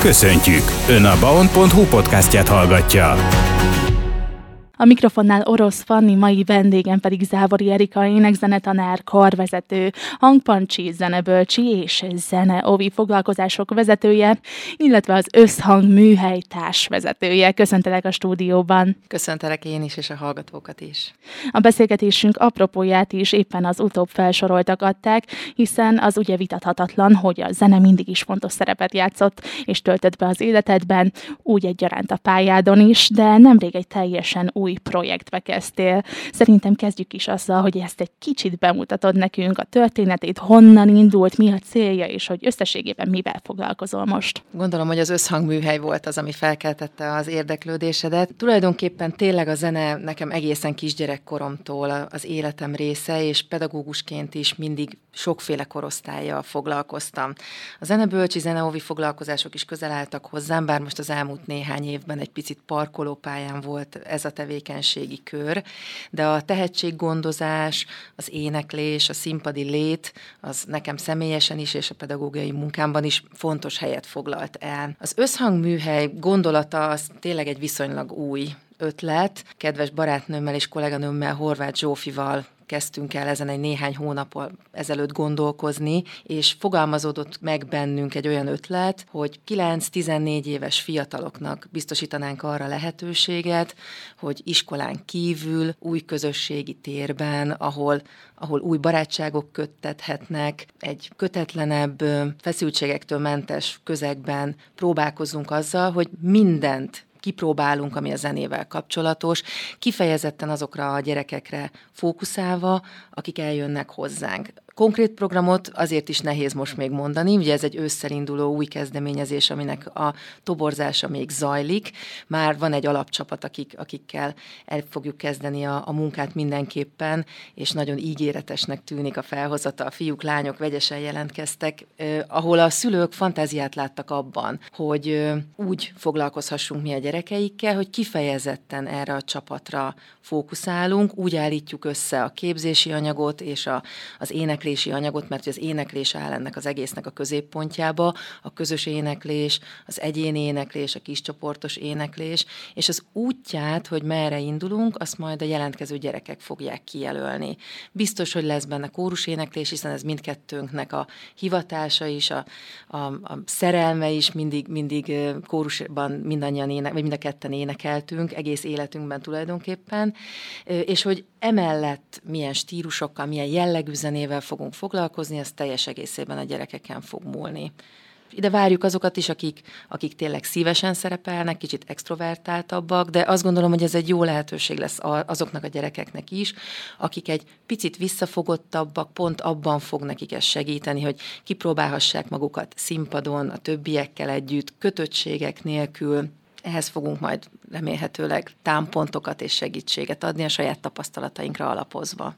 Köszöntjük! Ön a baon.hu podcastját hallgatja. A mikrofonnál Orosz Fanni, mai vendégem pedig Závori Erika, énekzenetanár, karvezető, hangpancsi, zenebölcsi és zene ovi foglalkozások vezetője, illetve az Összhang műhely társvezetője. Köszöntelek a stúdióban. Köszöntelek én is, és a hallgatókat is. A beszélgetésünk apropóját is éppen az utóbb felsoroltak adták, hiszen az ugye vitathatatlan, hogy a zene mindig is fontos szerepet játszott, és töltött be az életedben, úgy egyaránt a pályádon is, de nemrég egy teljesen új új projektbe kezdtél. Szerintem kezdjük is azzal, hogy ezt egy kicsit bemutatod nekünk, a történetét, honnan indult, mi a célja, és hogy összességében mivel foglalkozol most. Gondolom, hogy az összhangműhely volt az, ami felkeltette az érdeklődésedet. Tulajdonképpen tényleg a zene nekem egészen kisgyerekkoromtól az életem része, és pedagógusként is mindig sokféle korosztályjal foglalkoztam. A zenebölcsi, zeneóvi foglalkozások is közel álltak hozzám, bár most az elmúlt néhány évben egy picit parkolópályán volt ez a tevékenység, tevékenységi kör, de a tehetséggondozás, az éneklés, a színpadi lét, az nekem személyesen is és a pedagógiai munkámban is fontos helyet foglalt el. Az összhangműhely gondolata az tényleg egy viszonylag új ötlet. Kedves barátnőmmel és kolléganőmmel, Horváth Zsófival kezdtünk el ezen egy néhány hónap ezelőtt gondolkozni, és fogalmazódott meg bennünk egy olyan ötlet, hogy 9-14 éves fiataloknak biztosítanánk arra lehetőséget, hogy iskolán kívül, új közösségi térben, ahol ahol új barátságok köttethetnek, egy kötetlenebb, feszültségektől mentes közegben próbálkozunk azzal, hogy mindent kipróbálunk, ami a zenével kapcsolatos, kifejezetten azokra a gyerekekre fókuszálva, akik eljönnek hozzánk. Konkrét programot azért is nehéz most még mondani, ugye ez egy ősszel induló új kezdeményezés, aminek a toborzása még zajlik. Már van egy alapcsapat, akik, akikkel el fogjuk kezdeni a, a munkát mindenképpen, és nagyon ígéretesnek tűnik a felhozata. A fiúk, lányok vegyesen jelentkeztek, eh, ahol a szülők fantáziát láttak abban, hogy eh, úgy foglalkozhassunk mi a gyerekeikkel, hogy kifejezetten erre a csapatra fókuszálunk, úgy állítjuk össze a képzési anyagot és a, az éneklés éneklési anyagot, mert az éneklés áll ennek az egésznek a középpontjába, a közös éneklés, az egyéni éneklés, a kiscsoportos éneklés, és az útját, hogy merre indulunk, azt majd a jelentkező gyerekek fogják kijelölni. Biztos, hogy lesz benne kórus éneklés, hiszen ez mindkettőnknek a hivatása is, a, a, a szerelme is, mindig, mindig kórusban mindannyian ének, vagy mind a ketten énekeltünk, egész életünkben tulajdonképpen, és hogy emellett milyen stílusokkal, milyen jellegű zenével fogunk foglalkozni, az teljes egészében a gyerekeken fog múlni. Ide várjuk azokat is, akik, akik tényleg szívesen szerepelnek, kicsit extrovertáltabbak, de azt gondolom, hogy ez egy jó lehetőség lesz azoknak a gyerekeknek is, akik egy picit visszafogottabbak, pont abban fog nekik ez segíteni, hogy kipróbálhassák magukat színpadon, a többiekkel együtt, kötöttségek nélkül, ehhez fogunk majd remélhetőleg támpontokat és segítséget adni a saját tapasztalatainkra alapozva.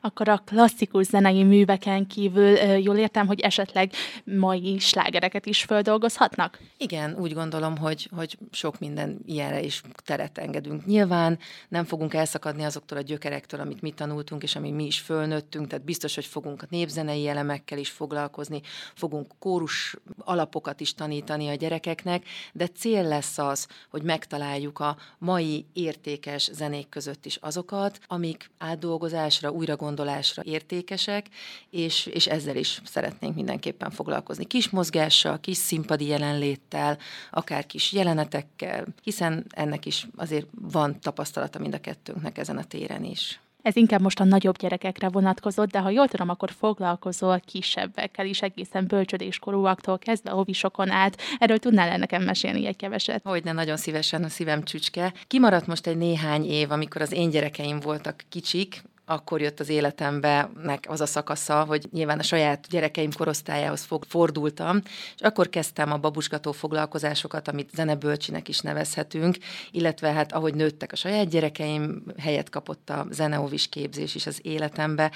Akkor a klasszikus zenei műveken kívül jól értem, hogy esetleg mai slágereket is földolgozhatnak? Igen, úgy gondolom, hogy, hogy sok minden ilyenre is teret engedünk. Nyilván nem fogunk elszakadni azoktól a gyökerektől, amit mi tanultunk, és ami mi is fölnőttünk, tehát biztos, hogy fogunk a népzenei elemekkel is foglalkozni, fogunk kórus alapokat is tanítani a gyerekeknek, de cél lesz az, hogy megtaláljuk a mai értékes zenék között is azokat, amik átdolgozásra, újragondolásra értékesek, és, és ezzel is szeretnénk mindenképpen foglalkozni. Kis mozgással, kis színpadi jelenléttel, akár kis jelenetekkel, hiszen ennek is azért van tapasztalata mind a kettőnknek ezen a téren is. Ez inkább most a nagyobb gyerekekre vonatkozott, de ha jól tudom, akkor foglalkozol kisebbekkel is, egészen bölcsödéskorúaktól kezdve óvisokon át. Erről tudnál -e nekem mesélni egy keveset? Hogyne, nagyon szívesen a szívem csücske. Kimaradt most egy néhány év, amikor az én gyerekeim voltak kicsik, akkor jött az életembe az a szakasza, hogy nyilván a saját gyerekeim korosztályához fog, fordultam, és akkor kezdtem a babusgató foglalkozásokat, amit zenebölcsinek is nevezhetünk, illetve hát ahogy nőttek a saját gyerekeim, helyet kapott a zeneóvis képzés is az életembe.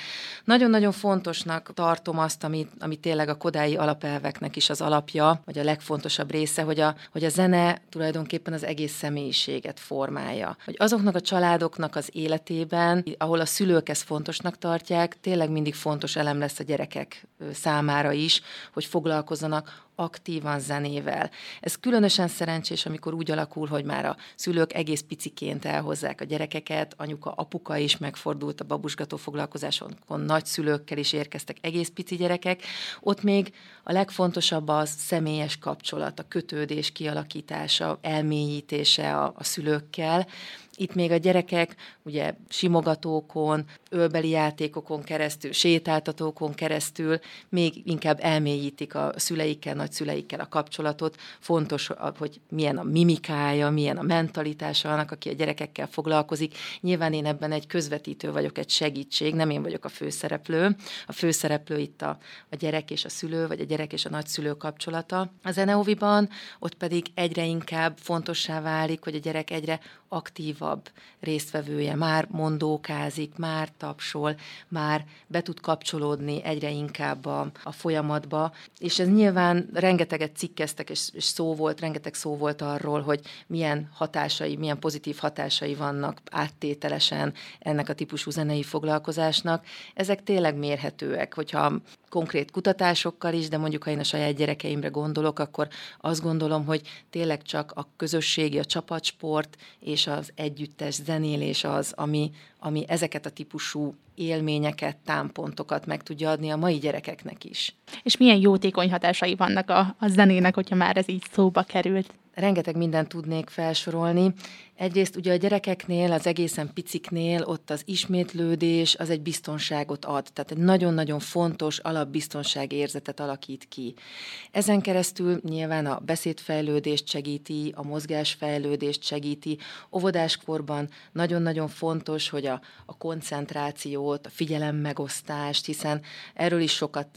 Nagyon-nagyon fontosnak tartom azt, amit, ami tényleg a kodái alapelveknek is az alapja, vagy a legfontosabb része, hogy a, hogy a zene tulajdonképpen az egész személyiséget formálja. Hogy azoknak a családoknak az életében, ahol a szülő szülők ezt fontosnak tartják, tényleg mindig fontos elem lesz a gyerekek számára is, hogy foglalkozzanak aktívan zenével. Ez különösen szerencsés, amikor úgy alakul, hogy már a szülők egész piciként elhozzák a gyerekeket, anyuka, apuka is megfordult a babusgató foglalkozáson, nagyszülőkkel is érkeztek egész pici gyerekek. Ott még a legfontosabb az személyes kapcsolat, a kötődés kialakítása, elmélyítése a, a szülőkkel, itt még a gyerekek ugye simogatókon, ölbeli játékokon keresztül, sétáltatókon keresztül még inkább elmélyítik a szüleikkel, nagyszüleikkel a kapcsolatot. Fontos, hogy milyen a mimikája, milyen a mentalitása annak, aki a gyerekekkel foglalkozik. Nyilván én ebben egy közvetítő vagyok, egy segítség, nem én vagyok a főszereplő. A főszereplő itt a, a gyerek és a szülő, vagy a gyerek és a nagyszülő kapcsolata. A zeneóviban ott pedig egyre inkább fontossá válik, hogy a gyerek egyre aktívabb résztvevője, már mondókázik, már tapsol, már be tud kapcsolódni egyre inkább a, a folyamatba, és ez nyilván rengeteget cikkeztek, és, és szó volt, rengeteg szó volt arról, hogy milyen hatásai, milyen pozitív hatásai vannak áttételesen ennek a típusú zenei foglalkozásnak. Ezek tényleg mérhetőek, hogyha konkrét kutatásokkal is, de mondjuk ha én a saját gyerekeimre gondolok, akkor azt gondolom, hogy tényleg csak a közösségi, a csapatsport és az együttes zenélés az, ami, ami ezeket a típusú élményeket, támpontokat meg tudja adni a mai gyerekeknek is. És milyen jótékony hatásai vannak a, a zenének, hogyha már ez így szóba került? Rengeteg mindent tudnék felsorolni. Egyrészt ugye a gyerekeknél, az egészen piciknél ott az ismétlődés az egy biztonságot ad, tehát egy nagyon-nagyon fontos alapbiztonság érzetet alakít ki. Ezen keresztül nyilván a beszédfejlődést segíti, a mozgásfejlődést segíti. Óvodáskorban nagyon-nagyon fontos, hogy a, a koncentrációt, a figyelemmegosztást, hiszen erről is sokat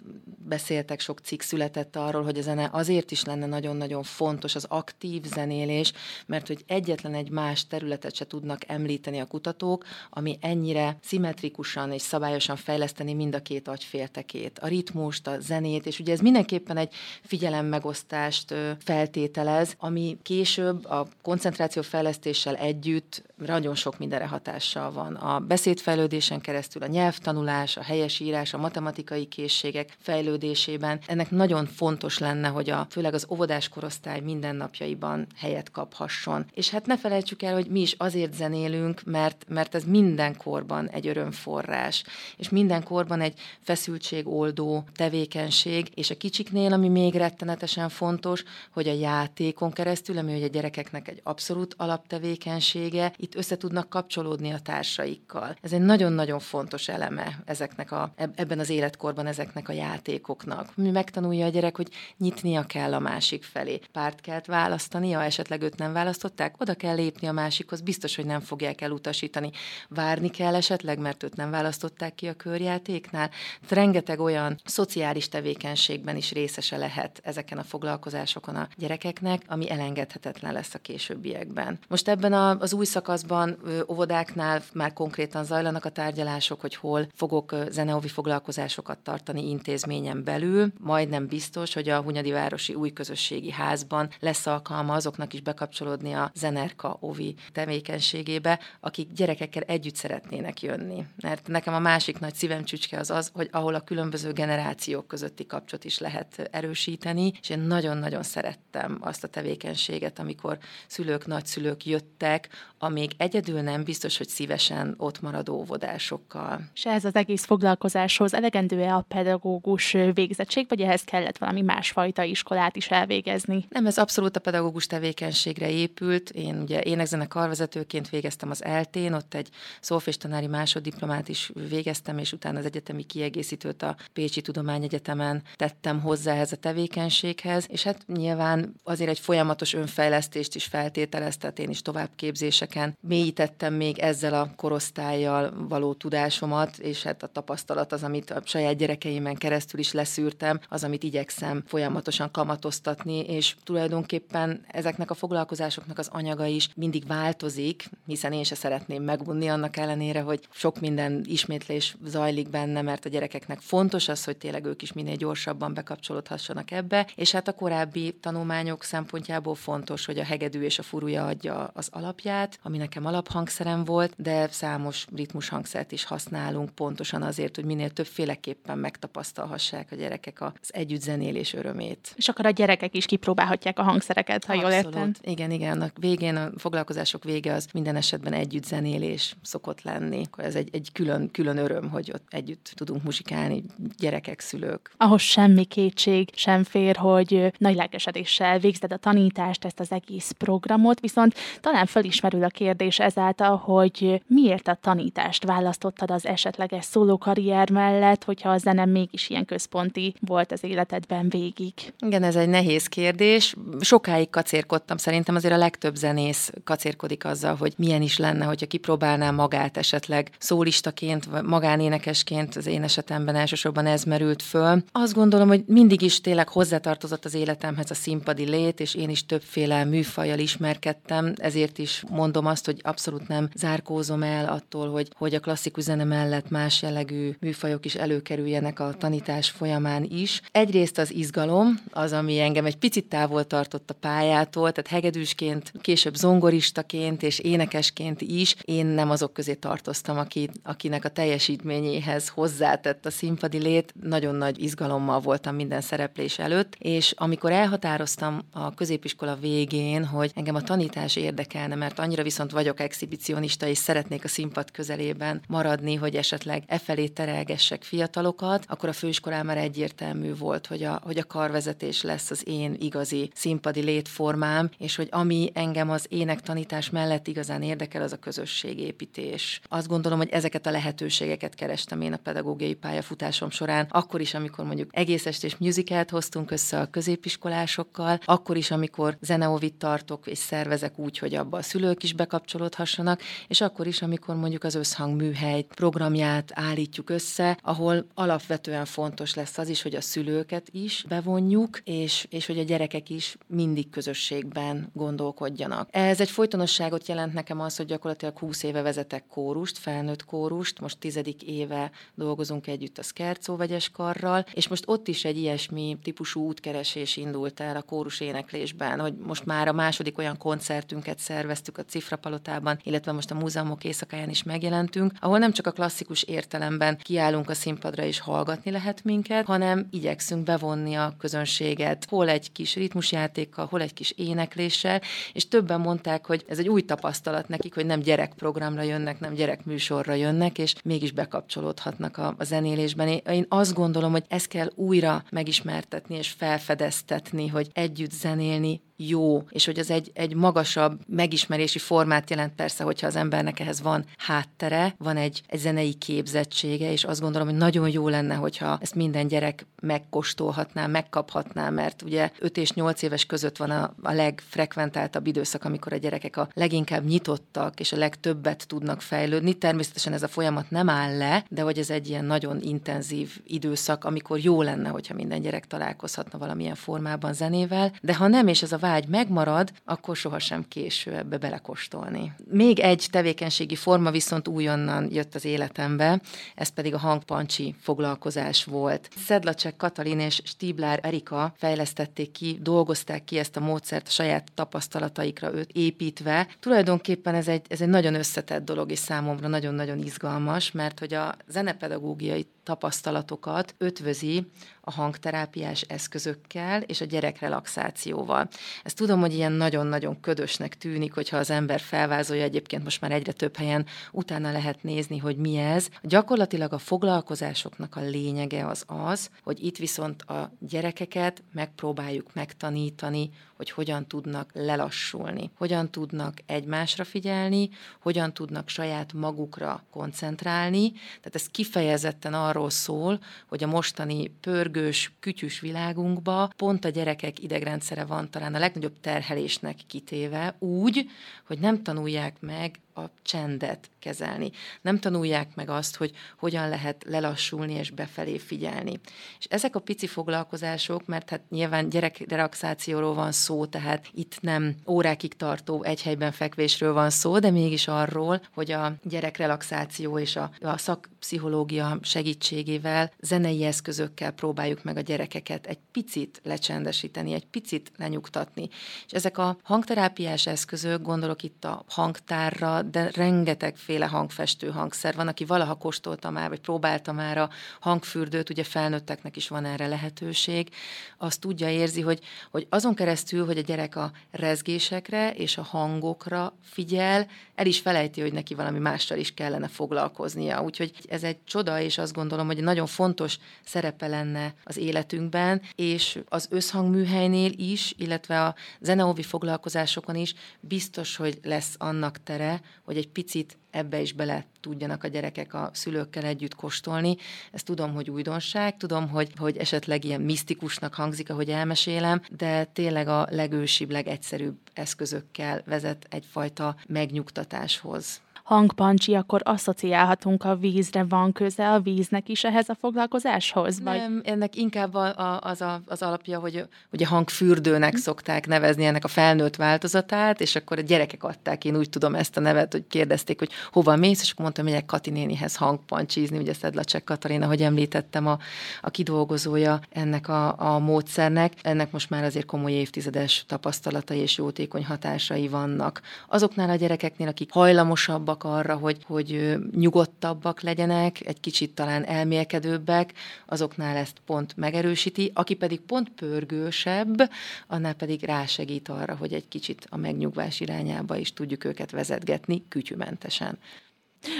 beszéltek, sok cikk született arról, hogy a zene azért is lenne nagyon-nagyon fontos az aktív aktív zenélés, mert hogy egyetlen egy más területet se tudnak említeni a kutatók, ami ennyire szimmetrikusan és szabályosan fejleszteni mind a két agyféltekét, a ritmust, a zenét, és ugye ez mindenképpen egy figyelemmegosztást feltételez, ami később a koncentráció fejlesztéssel együtt nagyon sok mindenre hatással van. A beszédfejlődésen keresztül a nyelvtanulás, a helyesírás, a matematikai készségek fejlődésében. Ennek nagyon fontos lenne, hogy a, főleg az óvodás korosztály mindennapjai műsoraiban helyet kaphasson. És hát ne felejtsük el, hogy mi is azért zenélünk, mert, mert ez minden korban egy örömforrás, és minden korban egy feszültségoldó tevékenység, és a kicsiknél, ami még rettenetesen fontos, hogy a játékon keresztül, ami hogy a gyerekeknek egy abszolút alaptevékenysége, itt össze tudnak kapcsolódni a társaikkal. Ez egy nagyon-nagyon fontos eleme ezeknek a, ebben az életkorban ezeknek a játékoknak. Mi megtanulja a gyerek, hogy nyitnia kell a másik felé. Párt kell választani, választani, ha esetleg őt nem választották, oda kell lépni a másikhoz, biztos, hogy nem fogják elutasítani. Várni kell esetleg, mert őt nem választották ki a körjátéknál. Tehát rengeteg olyan szociális tevékenységben is részese lehet ezeken a foglalkozásokon a gyerekeknek, ami elengedhetetlen lesz a későbbiekben. Most ebben a, az új szakaszban óvodáknál már konkrétan zajlanak a tárgyalások, hogy hol fogok zeneovi foglalkozásokat tartani intézményen belül. Majdnem biztos, hogy a Hunyadi Városi Új Közösségi Házban lesz alkalma alkalma azoknak is bekapcsolódni a Zenerka Ovi tevékenységébe, akik gyerekekkel együtt szeretnének jönni. Mert nekem a másik nagy szívem csücske az az, hogy ahol a különböző generációk közötti kapcsot is lehet erősíteni, és én nagyon-nagyon szerettem azt a tevékenységet, amikor szülők, nagyszülők jöttek, amíg egyedül nem biztos, hogy szívesen ott maradó óvodásokkal. És ez az egész foglalkozáshoz elegendő-e a pedagógus végzettség, vagy ehhez kellett valami másfajta iskolát is elvégezni? Nem, ez abszolút a pedagógus pedagógus tevékenységre épült. Én ugye énekzene karvezetőként végeztem az eltén, ott egy szolfés tanári másoddiplomát is végeztem, és utána az egyetemi kiegészítőt a Pécsi Tudományegyetemen tettem hozzá ehhez a tevékenységhez, és hát nyilván azért egy folyamatos önfejlesztést is feltételez, tehát én is továbbképzéseken mélyítettem még ezzel a korosztályjal való tudásomat, és hát a tapasztalat az, amit a saját gyerekeimen keresztül is leszűrtem, az, amit igyekszem folyamatosan kamatoztatni, és tulajdonképpen ezeknek a foglalkozásoknak az anyaga is mindig változik, hiszen én se szeretném megunni annak ellenére, hogy sok minden ismétlés zajlik benne, mert a gyerekeknek fontos az, hogy tényleg ők is minél gyorsabban bekapcsolódhassanak ebbe, és hát a korábbi tanulmányok szempontjából fontos, hogy a hegedű és a furúja adja az alapját, ami nekem alaphangszerem volt, de számos ritmus hangszert is használunk pontosan azért, hogy minél többféleképpen megtapasztalhassák a gyerekek az együttzenélés örömét. És akkor a gyerekek is kipróbálhatják a hangszereket, ha Abszolút. jól értem. Igen, igen, a végén, a foglalkozások vége az minden esetben együttzenélés szokott lenni. Ez egy, egy külön, külön öröm, hogy ott együtt tudunk musikálni, gyerekek, szülők. Ahhoz semmi kétség sem fér, hogy nagy lelkesedéssel végzed a tanítást, ezt az egész programot, viszont talán felismerül a kérdés ezáltal, hogy miért a tanítást választottad az esetleges szólókarrier mellett, hogyha a zene mégis ilyen központi volt az életedben végig. Igen, ez egy nehéz kérdés. Sokáig kacérkodtam, szerintem azért a legtöbb zenész kacérkodik azzal, hogy milyen is lenne, hogyha kipróbálná magát esetleg szólistaként, vagy magánénekesként, az én esetemben elsősorban ez merült föl. Azt gondolom, hogy mindig is tényleg hozzátartozott az életemhez a színpadi lét, és én is többféle műfajjal ismerkedtem, ezért is mondom azt, hogy abszolút nem zárkózom el attól, hogy, hogy a klasszikus zene mellett más jellegű műfajok is előkerüljenek a tanítás folyamán is. Egyrészt az izgalom, az, ami engem egy picit távol tartott a pályától, tehát hegedűsként, később zongoristaként és énekesként is én nem azok közé tartoztam, aki, akinek a teljesítményéhez hozzátett a színpadi lét. Nagyon nagy izgalommal voltam minden szereplés előtt, és amikor elhatároztam a középiskola végén, hogy engem a tanítás érdekelne, mert annyira viszont vagyok exhibicionista, és szeretnék a színpad közelében maradni, hogy esetleg e felé terelgessek fiatalokat, akkor a főiskolán már egyértelmű volt, hogy a, hogy a karvezetés lesz az én igazi színpadi létformám, és hogy ami engem az énektanítás mellett igazán érdekel, az a közösségépítés. Azt gondolom, hogy ezeket a lehetőségeket kerestem én a pedagógiai pályafutásom során, akkor is, amikor mondjuk egész estés musicalt hoztunk össze a középiskolásokkal, akkor is, amikor zeneovit tartok és szervezek úgy, hogy abba a szülők is bekapcsolódhassanak, és akkor is, amikor mondjuk az összhang műhely programját állítjuk össze, ahol alapvetően fontos lesz az is, hogy a szülőket is bevonjuk, és, és hogy a gyerekek is mindig közösségben gondolkodjanak. Ez egy folytonosságot jelent nekem az, hogy gyakorlatilag 20 éve vezetek kórust, felnőtt kórust, most tizedik éve dolgozunk együtt a Skercó vegyes karral, és most ott is egy ilyesmi típusú útkeresés indult el a kórus éneklésben, hogy most már a második olyan koncertünket szerveztük a Cifra Palotában, illetve most a múzeumok éjszakáján is megjelentünk, ahol nem csak a klasszikus értelemben kiállunk a színpadra és hallgatni lehet minket, hanem igyekszünk bevonni a közönséget, hol egy kis ritmusjátékkal, hol egy kis énekléssel, és többen mondták, hogy ez egy új tapasztalat nekik, hogy nem gyerekprogramra jönnek, nem gyerekműsorra jönnek, és mégis bekapcsolódhatnak a, a zenélésben. Én azt gondolom, hogy ezt kell újra megismertetni és felfedeztetni, hogy együtt zenélni jó, és hogy az egy, egy magasabb megismerési formát jelent persze, hogyha az embernek ehhez van háttere, van egy, egy zenei képzettsége, és azt gondolom, hogy nagyon jó lenne, hogyha ezt minden gyerek megkóstolhatná, megkaphatná, mert ugye 5 és 8 éves között van a, a legfrekventáltabb időszak, amikor a gyerekek a leginkább nyitottak, és a legtöbbet tudnak fejlődni. Természetesen ez a folyamat nem áll le, de hogy ez egy ilyen nagyon intenzív időszak, amikor jó lenne, hogyha minden gyerek találkozhatna valamilyen formában zenével, de ha nem, és ez a vágy megmarad, akkor sohasem késő ebbe belekostolni. Még egy tevékenységi forma viszont újonnan jött az életembe, ez pedig a hangpancsi foglalkozás volt. Szedlacsek Katalin és Stiblár Erika fejlesztették ki, dolgozták ki ezt a módszert a saját tapasztalataikra őt építve. Tulajdonképpen ez egy, ez egy nagyon összetett dolog, és számomra nagyon-nagyon izgalmas, mert hogy a zenepedagógiai tapasztalatokat ötvözi a hangterápiás eszközökkel és a gyerek relaxációval. Ezt tudom, hogy ilyen nagyon-nagyon ködösnek tűnik, hogyha az ember felvázolja, egyébként most már egyre több helyen utána lehet nézni, hogy mi ez. Gyakorlatilag a foglalkozásoknak a lényege az az, hogy itt viszont a gyerekeket megpróbáljuk megtanítani, hogy hogyan tudnak lelassulni, hogyan tudnak egymásra figyelni, hogyan tudnak saját magukra koncentrálni. Tehát ez kifejezetten arról szól, hogy a mostani pörgős, kütyűs világunkba pont a gyerekek idegrendszere van talán a legnagyobb terhelésnek kitéve, úgy, hogy nem tanulják meg a csendet kezelni. Nem tanulják meg azt, hogy hogyan lehet lelassulni és befelé figyelni. És ezek a pici foglalkozások, mert hát nyilván gyerekrelaxációról van szó, tehát itt nem órákig tartó egy helyben fekvésről van szó, de mégis arról, hogy a gyerekrelaxáció és a, a szakpszichológia segítségével, zenei eszközökkel próbáljuk meg a gyerekeket egy picit lecsendesíteni, egy picit lenyugtatni. És ezek a hangterápiás eszközök, gondolok itt a hangtárra, de rengetegféle hangfestő hangszer van, aki valaha kóstolta már, vagy próbálta már a hangfürdőt, ugye felnőtteknek is van erre lehetőség, azt tudja, érzi, hogy, hogy azon keresztül, hogy a gyerek a rezgésekre és a hangokra figyel, el is felejti, hogy neki valami mással is kellene foglalkoznia. Úgyhogy ez egy csoda, és azt gondolom, hogy nagyon fontos szerepe lenne az életünkben, és az összhangműhelynél is, illetve a zeneóvi foglalkozásokon is biztos, hogy lesz annak tere, hogy egy picit ebbe is bele tudjanak a gyerekek a szülőkkel együtt kóstolni. Ezt tudom, hogy újdonság, tudom, hogy, hogy esetleg ilyen misztikusnak hangzik, ahogy elmesélem, de tényleg a legősibb, legegyszerűbb eszközökkel vezet egyfajta megnyugtatáshoz hangpancsi, akkor asszociálhatunk a vízre. Van köze a víznek is ehhez a foglalkozáshoz? Vagy? Nem, ennek inkább a, a, az, a, az alapja, hogy, a hangfürdőnek hm. szokták nevezni ennek a felnőtt változatát, és akkor a gyerekek adták, én úgy tudom ezt a nevet, hogy kérdezték, hogy hova mész, és akkor mondtam, hogy egy Kati nénihez hangpancsizni, ugye Szedlacsek Katarina, hogy említettem, a, a kidolgozója ennek a, a módszernek. Ennek most már azért komoly évtizedes tapasztalatai és jótékony hatásai vannak. Azoknál a gyerekeknél, akik hajlamosabbak arra, hogy, hogy nyugodtabbak legyenek, egy kicsit talán elmélkedőbbek, azoknál ezt pont megerősíti, aki pedig pont pörgősebb, annál pedig rásegít arra, hogy egy kicsit a megnyugvás irányába is tudjuk őket vezetgetni kütyümentesen.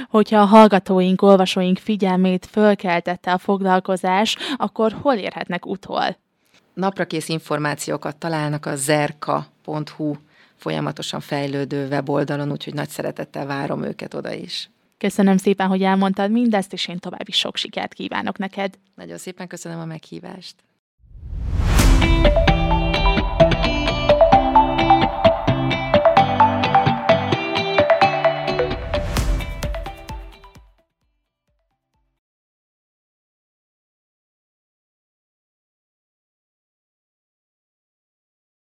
Hogyha a hallgatóink, olvasóink figyelmét fölkeltette a foglalkozás, akkor hol érhetnek utol? Naprakész információkat találnak a zerka.hu folyamatosan fejlődő weboldalon, úgyhogy nagy szeretettel várom őket oda is. Köszönöm szépen, hogy elmondtad mindezt, és én további sok sikert kívánok neked. Nagyon szépen köszönöm a meghívást.